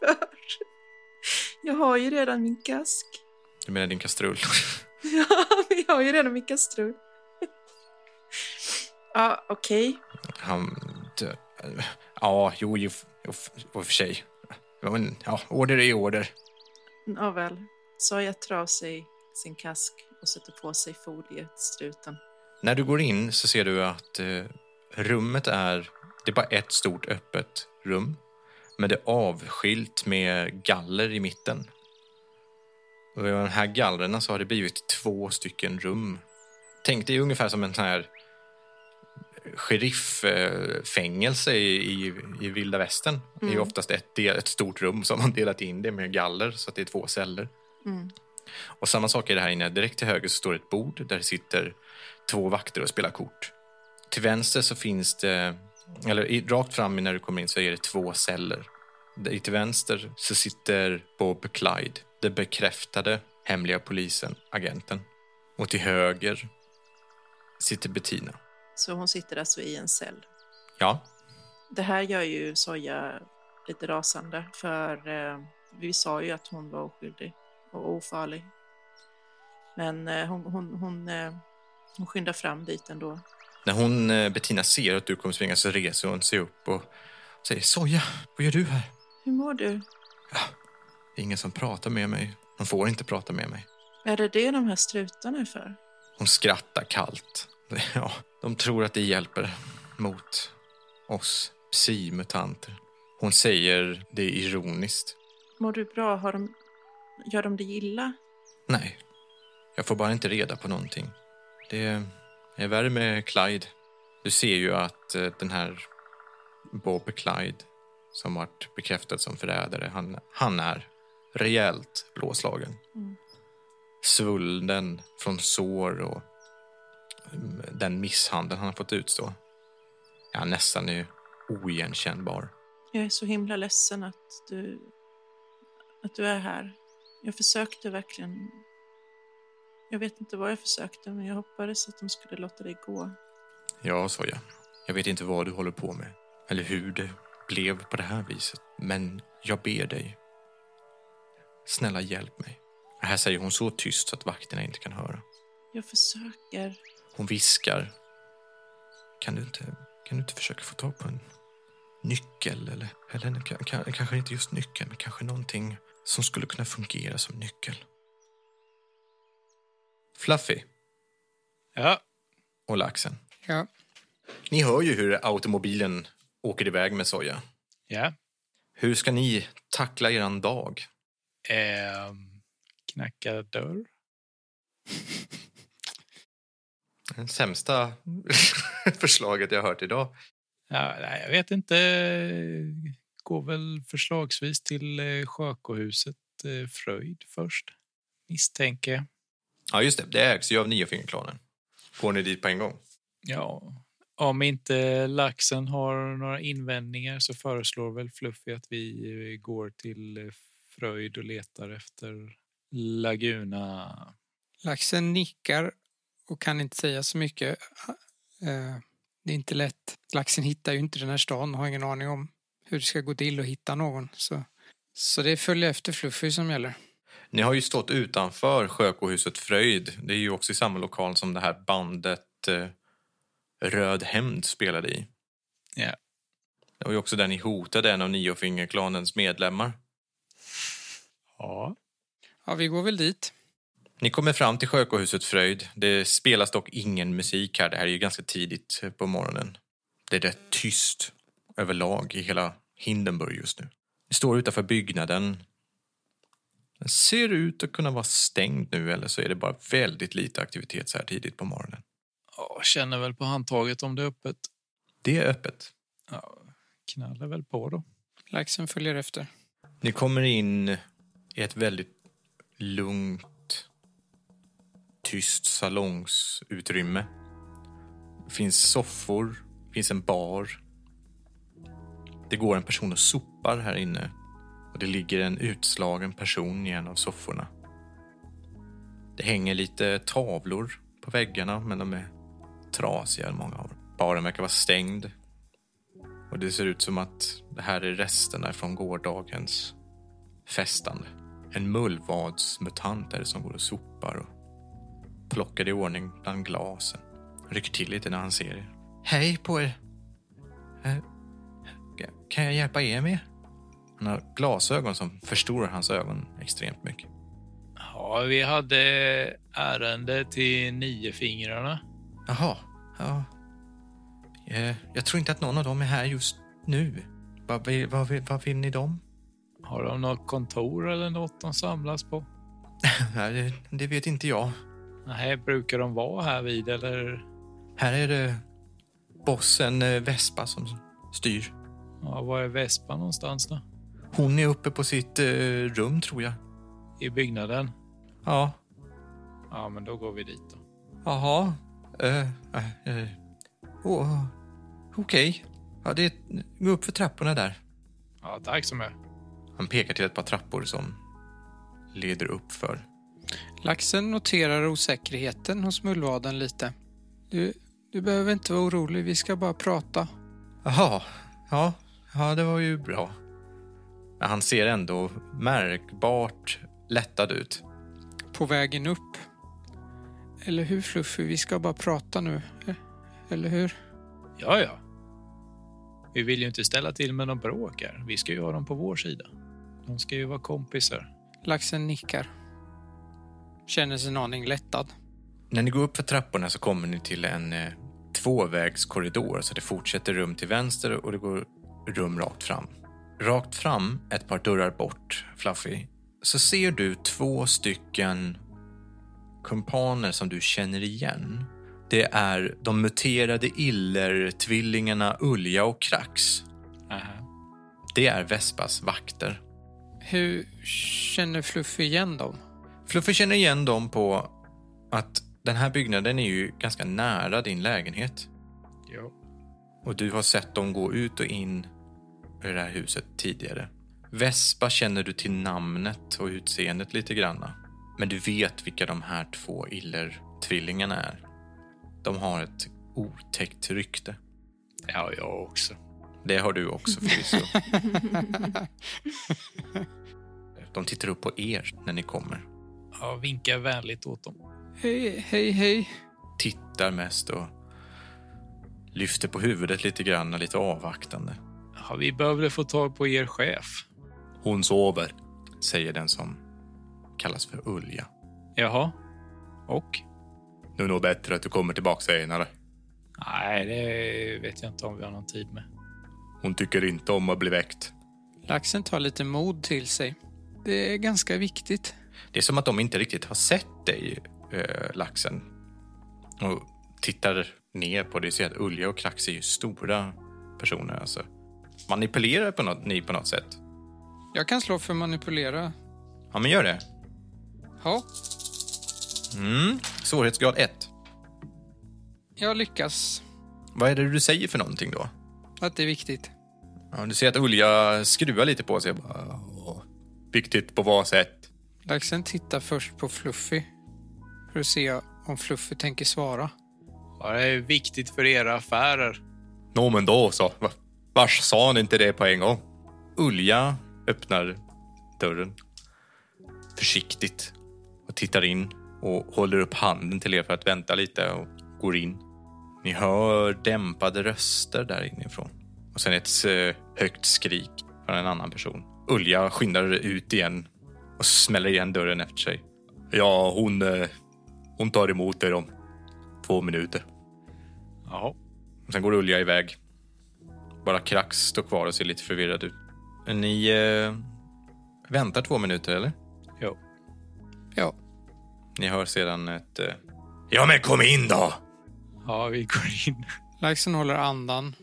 Varför? Jag har ju redan min kask. Du menar din kastrull? Ja, jag har ju redan min kastrull. Ja, okej. Han... Ja, jo, i och för sig. Ja, men, ja, order är order. Nåväl. Soja tar av sig sin kask och sätter på sig foliestruten. När du går in så ser du att eh, rummet är... Det är bara ett stort öppet rum. Men det är avskilt med galler i mitten. Och i de här gallren så har det blivit två stycken rum. Tänk dig ungefär som en sån här sheriffängelse i, i, i vilda västern. Det är Mm. oftast ett, del- ett stort rum som man delat in det med galler så att det är två celler. Mm. Och samma sak är det här inne. Direkt till höger så står ett bord där det sitter två vakter och spelar kort. Till vänster så finns det, eller rakt fram när du kommer in så är det två celler. Där- Till vänster så sitter Bob Clyde, den bekräftade hemliga polisen, agenten. Och till höger sitter Bettina. Så hon sitter alltså i en cell. Ja, Det här gör ju Soja lite rasande för eh, vi sa ju att hon var oskyldig och ofarlig. Men eh, hon, hon, hon, eh, hon skyndar fram dit ändå. när hon, eh, Bettina ser att du kommer springa så reser hon sig upp och säger Soja, vad gör du här? Hur mår du? Det är ingen som pratar med mig. De får inte prata med mig. Är det det de här strutarna är för? Hon skrattar kallt. Ja, de tror att det hjälper mot oss psi-mutanter. Hon säger det ironiskt. Mår du bra? Har de, gör de dig illa? Nej, jag får bara inte reda på någonting. Det är värre med Clyde. Du ser ju att eh, den här Bob Clyde som varit bekräftad som förrädare, han, han är rejält blåslagen. Mm. Svullen från sår och mm, den misshandel han har fått utstå. Ja, nästan är oigenkännbar. Jag är så himla ledsen att du, att du är här. Jag försökte verkligen. Jag vet inte vad jag försökte, men jag hoppades att de skulle låta dig gå. Ja, sa jag. Jag vet inte vad du håller på med. Eller hur det blev på det här viset. Men jag ber dig. Snälla hjälp mig. Det här säger hon så tyst så att vakterna inte kan höra. Jag försöker. Hon viskar. Kan du inte, kan du inte försöka få tag på en nyckel? Eller, eller en- ka- ka- kanske inte just nyckeln, men kanske någonting som skulle kunna fungera som nyckel. Fluffy Ja, och laxen. Ja, Ni hör ju hur automobilen åker iväg med soja. ja. Hur ska ni tackla eran dag? Ehm, knacka dörr. Det sämsta förslaget jag hört idag. Ja, nej, jag vet inte. Går väl förslagsvis till eh, Sjökohuset eh, Fröjd först. Misstänker jag. Ja, just det. Det ägs ju av Niofingerklanen. Går ni dit på en gång? Ja, Om inte laxen har några invändningar så föreslår väl Fluffy att vi eh, går till eh, Fröjd och letar efter Laguna. Laxen nickar och kan inte säga så mycket. Eh, Det är inte lätt. Laxen hittar ju inte den här stan och har ingen aning om hur det ska gå till att hitta någon. Så, så det är följa efter Fluffy som gäller. Ni har ju stått utanför Sjökohuset Fröjd. Det är ju också i samma lokal som det här bandet eh, Röd Hämnd spelade i. Ja. Det var ju också där ni hotade en av Niofingerklanens medlemmar. Ja. Ja, vi går väl dit. Ni kommer fram till Sjökohuset Fröjd. Det spelas dock ingen musik här. Det här är ju ganska tidigt på morgonen. Det är rätt tyst överlag i hela Hindenburg just nu. Ni står utanför byggnaden. Den ser ut att kunna vara stängd nu eller så är det bara väldigt lite aktivitet så här tidigt på morgonen. ja. Känner väl på handtaget om det är öppet. Det är öppet. Ja, knallar väl på då. Laxen följer efter. Ni kommer in i ett väldigt lugnt, tyst salongsutrymme. Det finns soffor, det finns en bar. Det går en person och sopar här inne och det ligger en utslagen person i en av sofforna. Det hänger lite tavlor på väggarna, men de är trasiga, många av dem. Baren verkar vara stängd och det ser ut som att det här är resterna från gårdagens festande. En mullvadsmutant är det som går och sopar och plockar i ordning bland glasen. Rycker till lite när han ser er. Hej på er! Eh, Kan jag hjälpa er med? Han har glasögon som förstorar hans ögon extremt mycket. Ja, vi hade ärende till Niofingrarna. Jaha, ja. Eh, Jag tror inte att någon av dem är här just nu. Vad vill, vad vill, vad vill ni dem? Har de något kontor eller något de samlas på? Nej, det, vet inte jag. Nej, brukar de vara här vid eller? Här är det bossen eh, Vespa som styr. Ja, var är Vespa någonstans då? Hon är uppe på sitt eh, rum, tror jag. I byggnaden? Ja. Ja, men då går vi dit då. Jaha. Eh, eh. Oh, Okej. Ja, det är, gå upp för trapporna där. Ja, tack så mycket. Han pekar till ett par trappor som leder upp för. Laxen noterar osäkerheten hos mullvaden lite. Du, du behöver inte vara orolig, vi ska bara prata. Jaha. Ja, ja, det var ju bra. Men han ser ändå märkbart lättad ut. På vägen upp. Eller hur Fluffy, vi ska bara prata nu. Eller hur? Ja, ja. Vi vill ju inte ställa till med någon bråk här. Vi ska ju ha dem på vår sida. De ska ju vara kompisar. Laxen nickar. Känner sig en aning lättad. När ni går upp för trapporna så kommer ni till en eh, tvåvägskorridor. Så det fortsätter rum till vänster och det går rum rakt fram. Rakt fram, ett par dörrar bort, Fluffy, så ser du två stycken kumpaner som du känner igen. Det är de muterade iller-tvillingarna Ulja och Krax. Aha. Det är Vespas vakter. Hur känner Fluffy igen dem? Fluffy känner igen dem på att den här byggnaden är ju ganska nära din lägenhet. Jo. Och du har sett dem gå ut och in i det här huset tidigare. Vespa känner du till namnet och utseendet lite granna. Men du vet vilka de här två Iller-tvillingarna är. De har ett otäckt rykte. Ja, jag också. Det har du också förvisso. De tittar upp på er när ni kommer. Ja, vinkar vänligt åt dem. Hej, hej, hej. Tittar mest och lyfter på huvudet lite grann, lite avvaktande. Ja, vi behövde få tag på er chef. Hon sover, säger den som kallas för Ulja. Jaha. Och? Nu är nog bättre att du kommer tillbaka senare. Nej, det vet jag inte om vi har någon tid med. Hon tycker inte om att bli väckt. Laxen tar lite mod till sig. Det är ganska viktigt. Det är som att de inte riktigt har sett dig, äh, laxen. Och tittar ner på dig och ser att Ulja och Krax är ju stora personer. Alltså. Manipulerar på något, ni på något sätt? Jag kan slå för manipulera. Ja, men gör det. Ja, Mm. Svårighetsgrad 1. jag lyckas. Vad är det du säger för någonting då? Att det är viktigt. Ja, du ser att Ulja skruvar lite på sig. Bara, "Åh, Viktigt på vad sätt? Laxen tittar först på Fluffy för att se om Fluffy tänker svara. Ja, det är viktigt för era affärer. Nå, men då så. Va- Vars sa han inte det på en gång? Ulja öppnar dörren försiktigt och tittar in och håller upp handen till er för att vänta lite och går in. Ni hör dämpade röster där inifrån och sen ett eh, högt skrik från en annan person. Ulja skyndar ut igen och smäller igen dörren efter sig. Ja, hon, eh, hon tar emot er om två minuter. Jaha. Och sen går Ulja iväg. Bara Krax står kvar och ser lite förvirrad ut. Ni eh, väntar två minuter, eller? Jo. Ja, Ni hör sedan ett... Eh, ja, men kom in då! Ja, vi går in. Laxen håller andan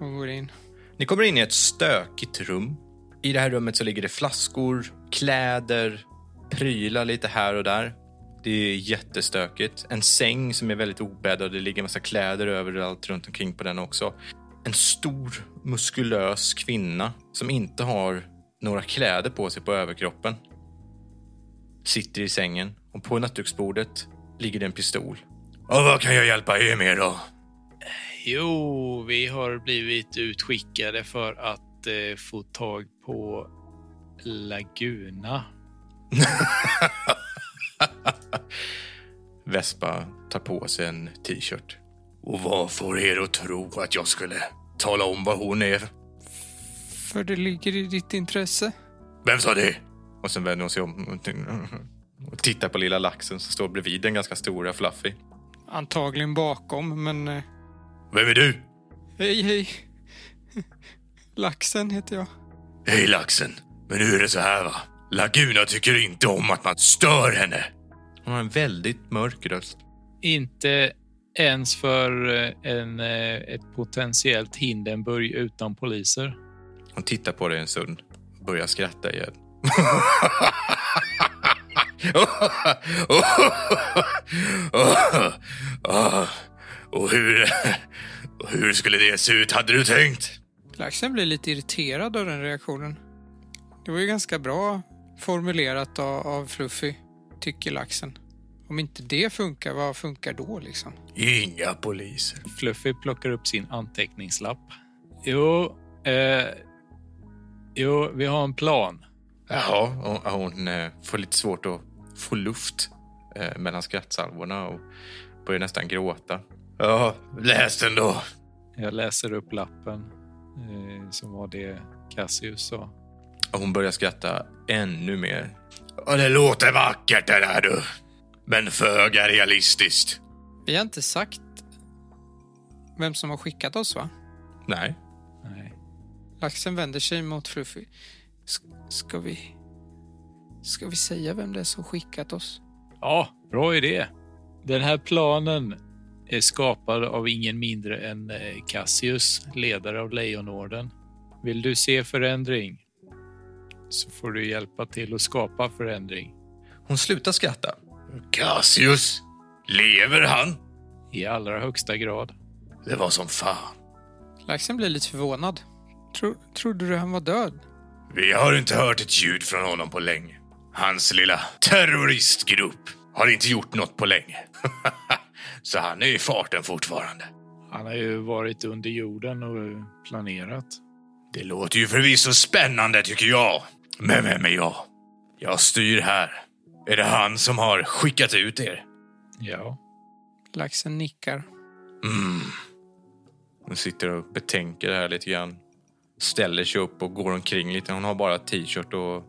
och går in. Ni kommer in i ett stökigt rum. I det här rummet så ligger det flaskor, kläder, prylar lite här och där. Det är jättestökigt. En säng som är väldigt obäddad och det ligger massa kläder överallt runt omkring på den också. En stor, muskulös kvinna som inte har några kläder på sig på överkroppen. Sitter i sängen och på nattduksbordet ligger det en pistol. Och vad kan jag hjälpa er med då? Jo, vi har blivit utskickade för att eh, få tag på Laguna. Vespa tar på sig en t-shirt. Och vad får er att tro att jag skulle tala om vad hon är? För det ligger i ditt intresse. Vem sa det? Och sen vänder hon sig om och tittar på lilla laxen som står bredvid den ganska stora Fluffy. Antagligen bakom, men... Vem är du? Hej, hej. Laxen heter jag. Hej laxen. Men nu är det så här va. Laguna tycker inte om att man stör henne. Hon har en väldigt mörk röst. Inte ens för eh, en, eh, ett potentiellt Hindenburg utan poliser. Hon tittar på dig en stund och börjar skratta igen. Och hur, och hur skulle det se ut hade du tänkt? Laxen blir lite irriterad av den reaktionen. Det var ju ganska bra formulerat av, av Fluffy, tycker laxen. Om inte det funkar, vad funkar då liksom? Inga poliser. Fluffy plockar upp sin anteckningslapp. Jo, eh, jo, vi har en plan. Jaha, hon, hon eh, får lite svårt att få luft eh, mellan skrattsalvorna och börjar nästan gråta. Ja, läs den då. Jag läser upp lappen eh, som var det Cassius sa. Och hon börjar skratta ännu mer. Ja, det låter vackert det där du. Men föga realistiskt. Vi har inte sagt vem som har skickat oss, va? Nej. Nej. Laxen vänder sig mot Fluffy. S- ska vi... Ska vi säga vem det är som skickat oss? Ja, bra idé. Den här planen är skapad av ingen mindre än eh, Cassius, ledare av Lejonorden. Vill du se förändring så får du hjälpa till att skapa förändring. Hon slutar skratta. Cassius? Lever han? I allra högsta grad. Det var som fan. Laxen blir lite förvånad. Tro, trodde du han var död? Vi har inte hört ett ljud från honom på länge. Hans lilla terroristgrupp har inte gjort något på länge. Så han är i farten fortfarande. Han har ju varit under jorden och planerat. Det låter ju förvisso spännande tycker jag. Men vem är jag? Jag styr här. Är det han som har skickat ut er? Ja. Laxen nickar. Mm. Hon sitter och betänker det här lite grann. Ställer sig upp och går omkring lite. Hon har bara t-shirt och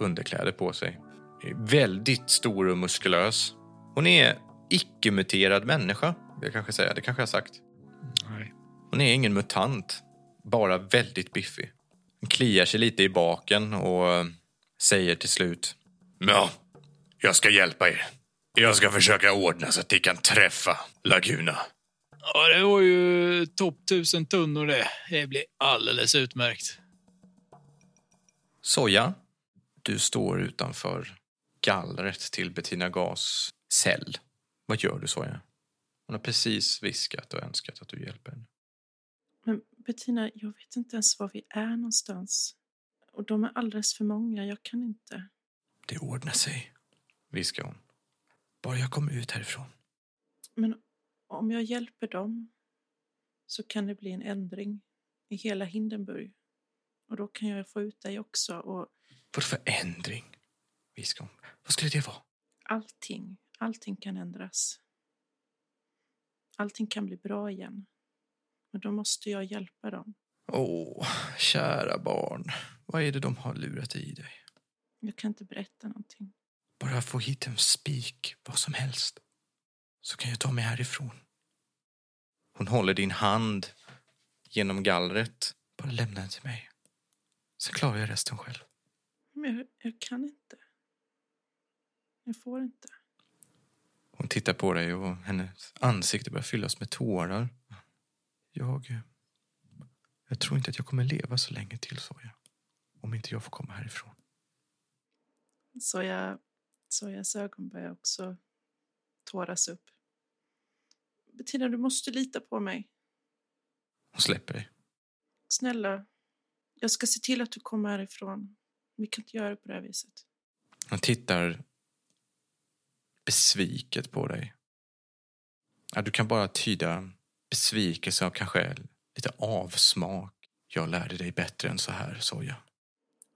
underkläder på sig. Är Väldigt stor och muskulös. Hon är icke-muterad människa, vill jag kanske säga. Det kanske jag har sagt. Nej. Hon är ingen mutant, bara väldigt biffig. Hon kliar sig lite i baken och eh, säger till slut. Ja, jag ska hjälpa er. Jag ska försöka ordna så att ni kan träffa Laguna. Ja, det var ju topp tusen tunnor det. Det blir alldeles utmärkt. Soja, du står utanför gallret till Bettina Gas cell. Vad gör du, Soja? Hon har precis viskat och önskat att du hjälper henne. Men Bettina, jag vet inte ens var vi är någonstans. Och de är alldeles för många. Jag kan inte. Det ordnar sig, viskar hon. Bara jag kommer ut härifrån. Men om jag hjälper dem så kan det bli en ändring i hela Hindenburg. Och då kan jag få ut dig också. Och Vad för ändring? viskar hon. Vad skulle det vara? allting, allting kan ändras. Allting kan bli bra igen. Men då måste jag hjälpa dem. Åh, kära barn. Vad är det de har lurat i dig? Jag kan inte berätta någonting. Bara få hit en spik, vad som helst. Så kan jag ta mig härifrån. Hon håller din hand genom gallret. Bara lämna den till mig. Sen klarar jag resten själv. Men jag, jag kan inte. Jag får inte. Hon tittar på dig och hennes ansikte börjar fyllas med tårar. Jag... Jag tror inte att jag kommer leva så länge till, sa jag. Om inte jag får komma härifrån. Så jag, Sojas ögon börjar också tåras upp. Bettina, du måste lita på mig. Hon släpper dig. Snälla, jag ska se till att du kommer härifrån. Vi kan inte göra det på det här viset. Hon tittar besviket på dig. Ja, du kan bara tyda besvikelse och kanske lite avsmak. Jag lärde dig bättre än så här, Soja.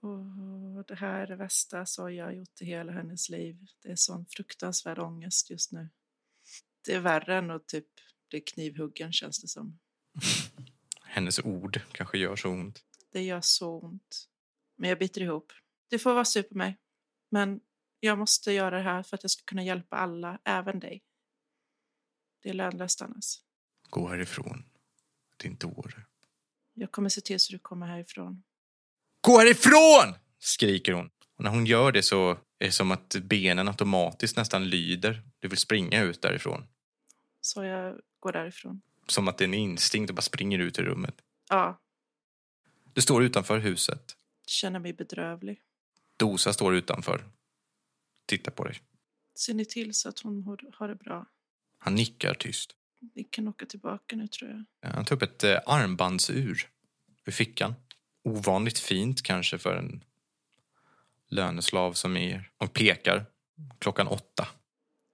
Och det här är det värsta Soja har gjort i hela hennes liv. Det är sån fruktansvärd ångest just nu. Det är värre än att typ bli knivhuggen känns det som. Hennes ord kanske gör så ont. Det gör så ont. Men jag biter ihop. Du får vara sur på mig. Men jag måste göra det här för att jag ska kunna hjälpa alla, även dig. Det är lönlöst annars. Gå härifrån, din dåre. Jag kommer se till så du kommer härifrån. Gå härifrån! skriker hon. Och när hon gör det så är det som att benen automatiskt nästan lyder. Du vill springa ut därifrån. Så jag går därifrån. Som att det är en instinkt och bara springer ut ur rummet. Ja, Du står utanför huset. känner mig bedrövlig. Dosa står utanför. Tittar på dig. Ser ni till så att hon har- har det bra? Han nickar tyst. Vi kan åka tillbaka nu tror jag. Han tar upp ett eh, armbandsur ur fickan. Ovanligt fint kanske för en löneslav som er. Och pekar klockan åtta.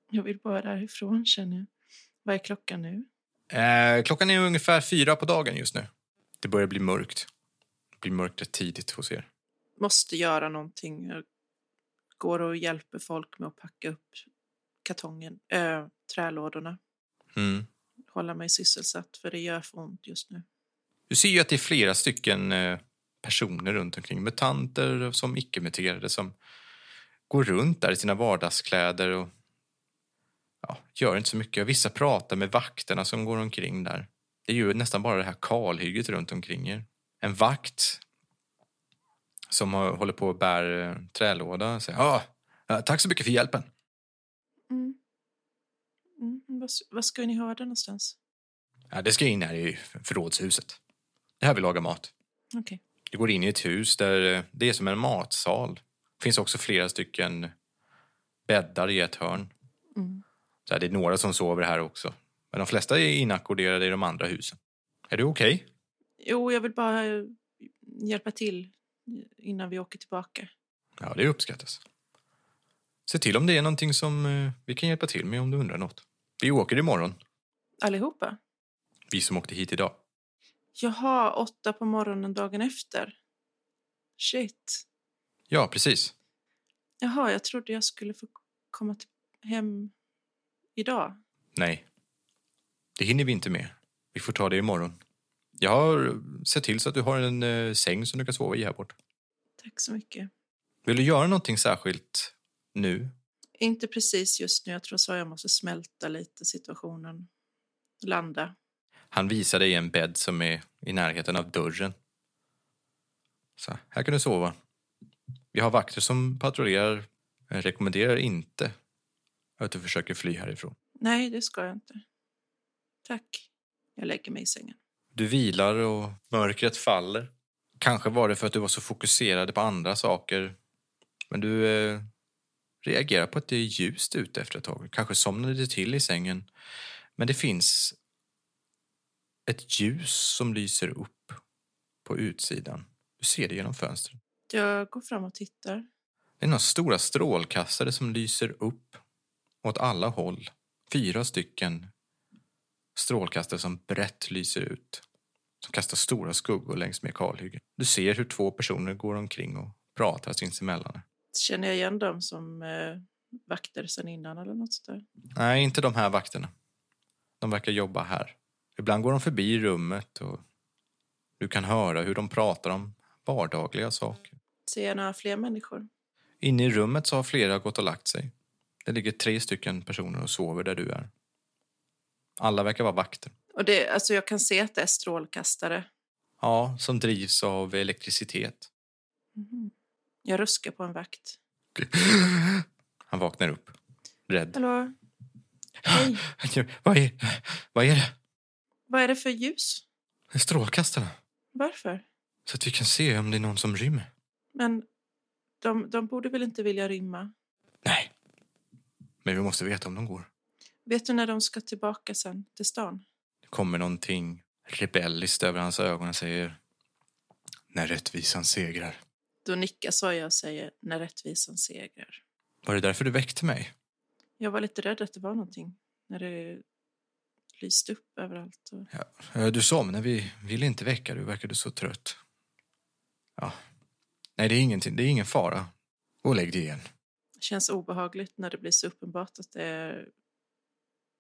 Jag vill bara därifrån känner jag. Vad är klockan nu? Eh, klockan är ungefär fyra på dagen just nu. Det börjar bli mörkt. Det blir mörkt rätt tidigt hos er. Måste göra någonting. Jag går och hjälper folk med att packa upp kartongen, äh, trälådorna. Mm. Hålla mig sysselsatt för det gör för ont just nu. Du ser ju att det är flera stycken personer runt omkring. Mutanter som icke-muterade som går runt där i sina vardagskläder och ja, gör inte så mycket. Vissa pratar med vakterna som går omkring där. Det är ju nästan bara det här kalhygget runt omkring er. En vakt som håller på och bär eh, trälåda säger ah, tack så mycket för hjälpen. Mm. Mm. Vad, ska ni ha där någonstans? Ja, det ska in här i förrådshuset. Det här vi lagar mat. Okej. Du går in i ett hus där eh, det är som en matsal. Det finns också flera stycken bäddar i ett hörn. Mm. Så här, det är några som sover här också. Men de flesta är inackorderade i de andra husen. Är du okej? Jo, jag vill bara eh, hjälpa till innan vi åker tillbaka. Ja, det uppskattas. Se till om det är någonting som eh, vi kan hjälpa till med om du undrar något. Vi åker imorgon, Allihopa? vi som åkte hit idag. Jaha, åtta på morgonen dagen efter. Shit. Ja, precis. Jaha, jag trodde jag skulle få komma till, hem idag. Nej. Det hinner vi inte med. Vi får ta det imorgon. Jag har sett till så att du har en eh, säng som du kan sova i här borta. Tack så mycket. Vill du göra någonting särskilt nu? Inte precis just nu. Jag tror så jag måste smälta lite situationen. Landa. Han visar dig en bädd som är i närheten av dörren. Så, här kan du sova. Vi har vakter som patrullerar. Jag rekommenderar inte att du försöker fly härifrån. Nej, det ska jag inte. Tack. Jag lägger mig i sängen. Du vilar och mörkret faller. Kanske var det för att du var så fokuserad på andra saker. Men du eh, reagerar på att det är ljust ute efter ett tag. Kanske somnade du till i sängen. Men det finns ett ljus som lyser upp på utsidan. Du ser det genom fönstret. Jag går fram och tittar. Det är några stora strålkastare som lyser upp åt alla håll. Fyra stycken strålkastare som brett lyser ut. Som kastar stora skuggor längs med kalhyggen. Du ser hur två personer går omkring och pratar sinsemellan. Känner jag igen dem som eh, vakter sen innan eller något sånt där? Nej, inte de här vakterna. De verkar jobba här. Ibland går de förbi rummet och du kan höra hur de pratar om vardagliga saker. Ser jag några fler människor? Inne i rummet så har flera gått och lagt sig. Det ligger tre stycken personer och sover där du är. Alla verkar vara vakter. Och det, alltså jag kan se att det är strålkastare. Ja, som drivs av elektricitet. Mhm. Jag ruskar på en vakt. Han vaknar upp, rädd. Hallå? Hej. Vad är, vad är det? Vad är det för ljus? Det är strålkastarna. Varför? Så att vi kan se om det är någon som rymmer. Men de, de borde väl inte vilja rymma? Nej. Men vi måste veta om de går. Vet du när de ska tillbaka sen till stan? Det kommer någonting rebelliskt över hans ögon och säger När rättvisan segrar. Då nickar Soja och säger när rättvisan segrar. Var det därför du väckte mig? Jag var lite rädd att det var någonting när det lyste upp överallt. Och... Ja, du somnade. Vi ville inte väcka dig. Du verkade så trött. Ja. Nej, det är ingenting. Det är ingen fara. Gå och lägg dig igen. Det känns obehagligt när det blir så uppenbart att det är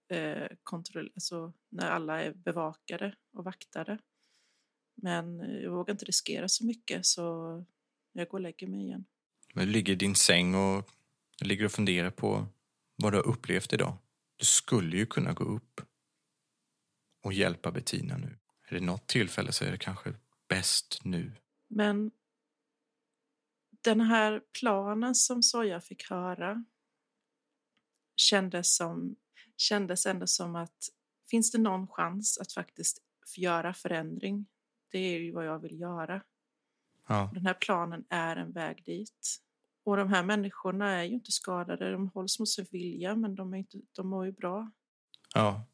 eh, kontroll, alltså när alla är bevakade och vaktade. Men jag vågar inte riskera så mycket så jag går och lägger mig igen. Men du ligger i din säng och ligger och funderar på vad du har upplevt idag. Du skulle ju kunna gå upp och hjälpa Bettina nu. Är det något tillfälle så är det kanske bäst nu. Men den här planen som Soja fick höra kändes, som, kändes ändå som att finns det någon chans att faktiskt göra förändring? Det är ju vad jag vill göra. Ja, Den här planen är en väg dit. Och de här människorna är ju inte skadade, de hålls mot sin vilja men de, är inte, de mår ju bra. ja,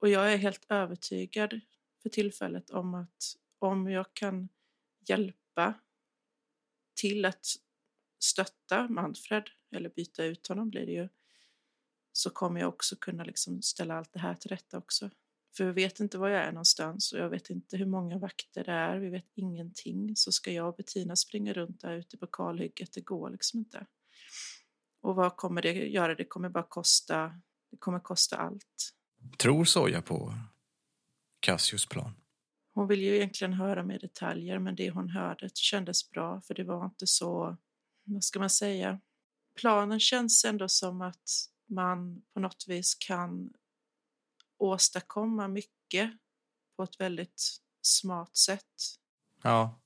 Och jag är helt övertygad för tillfället om att om jag kan hjälpa till att stötta Manfred, eller byta ut honom blir det ju, så kommer jag också kunna liksom ställa allt det här till rätta också. För vi vet inte var jag är någonstans och jag vet inte hur många vakter det är, vi vet ingenting. Så ska jag och Bettina springa runt där ute på kalhygget, det går liksom inte. Och vad kommer det göra? Det kommer bara kosta, det kommer kosta allt. Tror Soja på Cassius plan? Hon vill ju egentligen höra mer detaljer, men det hon hörde kändes bra, för det var inte så, vad ska man säga? Planen känns ändå som att man på något vis kan åstadkomma mycket på ett väldigt smart sätt. Ja,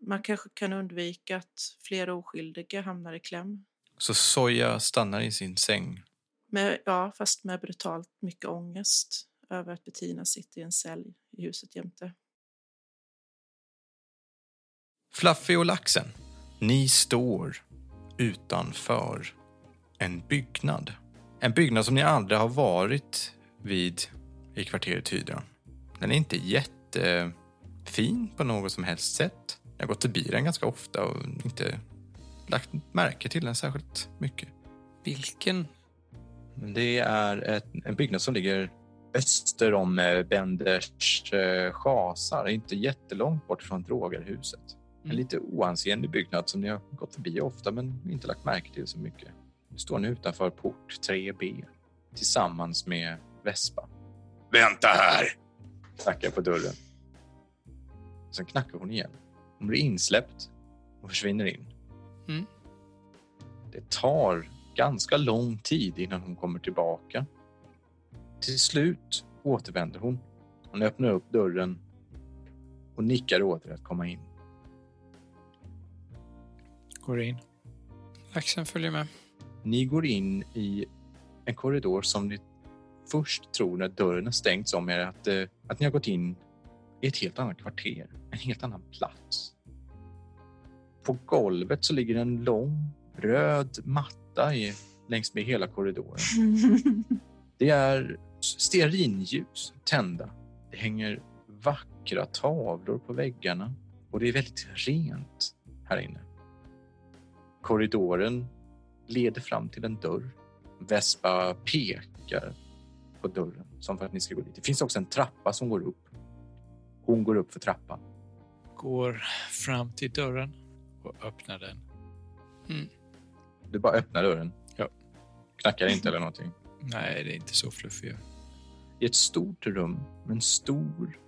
Man kanske kan undvika att fler oskyldiga hamnar i kläm. så Soja stannar i sin säng. Med, ja, fast med brutalt mycket ångest över att Bettina sitter i en cell i huset jämte. Fluffy och laxen, ni står utanför en byggnad. En byggnad som ni aldrig har varit vid i kvarteret Hydran. Den är inte jättefin på något som helst sätt. Jag har gått förbi den ganska ofta och inte lagt märke till den särskilt mycket. Vilken? Det är ett, en byggnad som ligger öster om eh, Benders eh, chasar, inte jättelångt bort från drogerhuset. En Mm. lite oansenlig byggnad som ni har gått förbi ofta men inte lagt märke till så mycket. Nu står ni utanför port 3B tillsammans med Vespa. Vänta här! Knackar på dörren. Sen knackar hon igen. Hon blir insläppt och försvinner in. Mm. Det tar ganska lång tid innan hon kommer tillbaka. Till slut återvänder hon. Hon öppnar upp dörren och nickar åt er att komma in. Går in. Laxen följer med. Ni går in i en korridor som ni först tror när dörren har stängts om er att, eh, att ni har gått in i ett helt annat kvarter, en helt annan plats. På golvet så ligger en lång röd matta i, längs med hela korridoren. Det är stearinljus tända. Det hänger vackra tavlor på väggarna och det är väldigt rent här inne. Korridoren leder fram till en dörr. Vespa pekar på dörren som för att ni ska gå dit. Det finns också en trappa som går upp. Hon går upp för trappan. Går fram till dörren och öppnar den. Du bara öppnar dörren. Ja. Knackar inte eller någonting. Nej, det är inte så fluffigt. i ett stort rum med en stor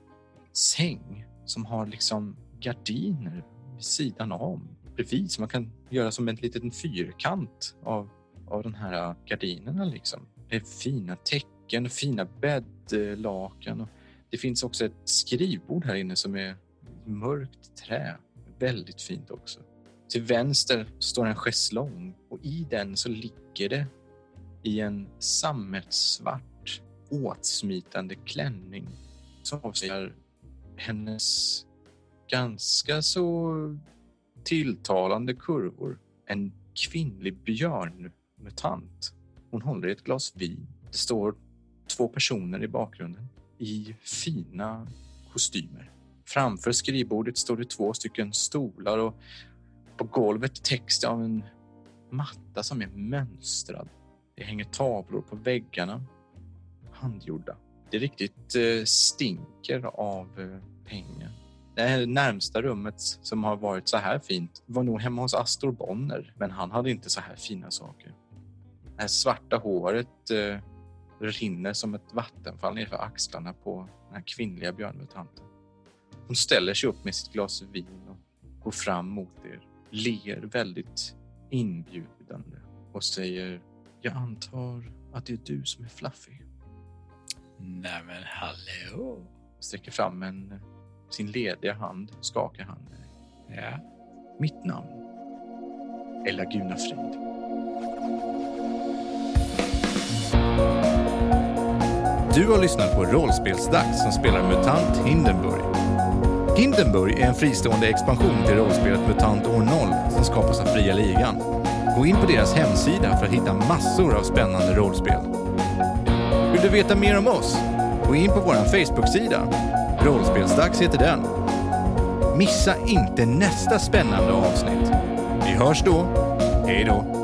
säng som har liksom gardiner vid sidan om. Bredvid, så man kan göra som en liten fyrkant av, av de här gardinerna. Liksom. Det är fina tecken och fina bäddlakan. Och det finns också ett skrivbord här inne som är mörkt trä. Väldigt fint också. Till vänster står en schäslong och i den så ligger det i en sammetssvart åtsmitande klänning som avslöjar hennes ganska så tilltalande kurvor. En kvinnlig björnmutant. Hon håller i ett glas vin. Det står två personer i bakgrunden i fina kostymer. Framför skrivbordet står det två stycken stolar och på golvet täcks det av en matta som är mönstrad. Det hänger tavlor på väggarna. Handgjorda. Det riktigt eh, stinker av eh, pengar. Det närmsta rummet som har varit så här fint var nog hemma hos Astor Bonner, men han hade inte så här fina saker. Det här svarta håret eh, rinner som ett vattenfall nerför axlarna på den här kvinnliga björnmutanten. Hon ställer sig upp med sitt glas vin och går fram mot er, ler väldigt inbjudande och säger Jag antar att det är du som är Fluffy. Nej men hallå. Sträcker fram en, sin lediga hand, skakar handen. Ja. Mitt namn är Laguna Frid. Du har lyssnat på Rollspelsdags som spelar MUTANT Hindenburg. Hindenburg är en fristående expansion till rollspelet MUTANT år 0 som skapas av Fria Ligan. Gå in på deras hemsida för att hitta massor av spännande rollspel. Vill du veta mer om oss? Gå in på vår Facebook-sida. Rollspelsdags heter den. Missa inte nästa spännande avsnitt. Vi hörs då. Hej då!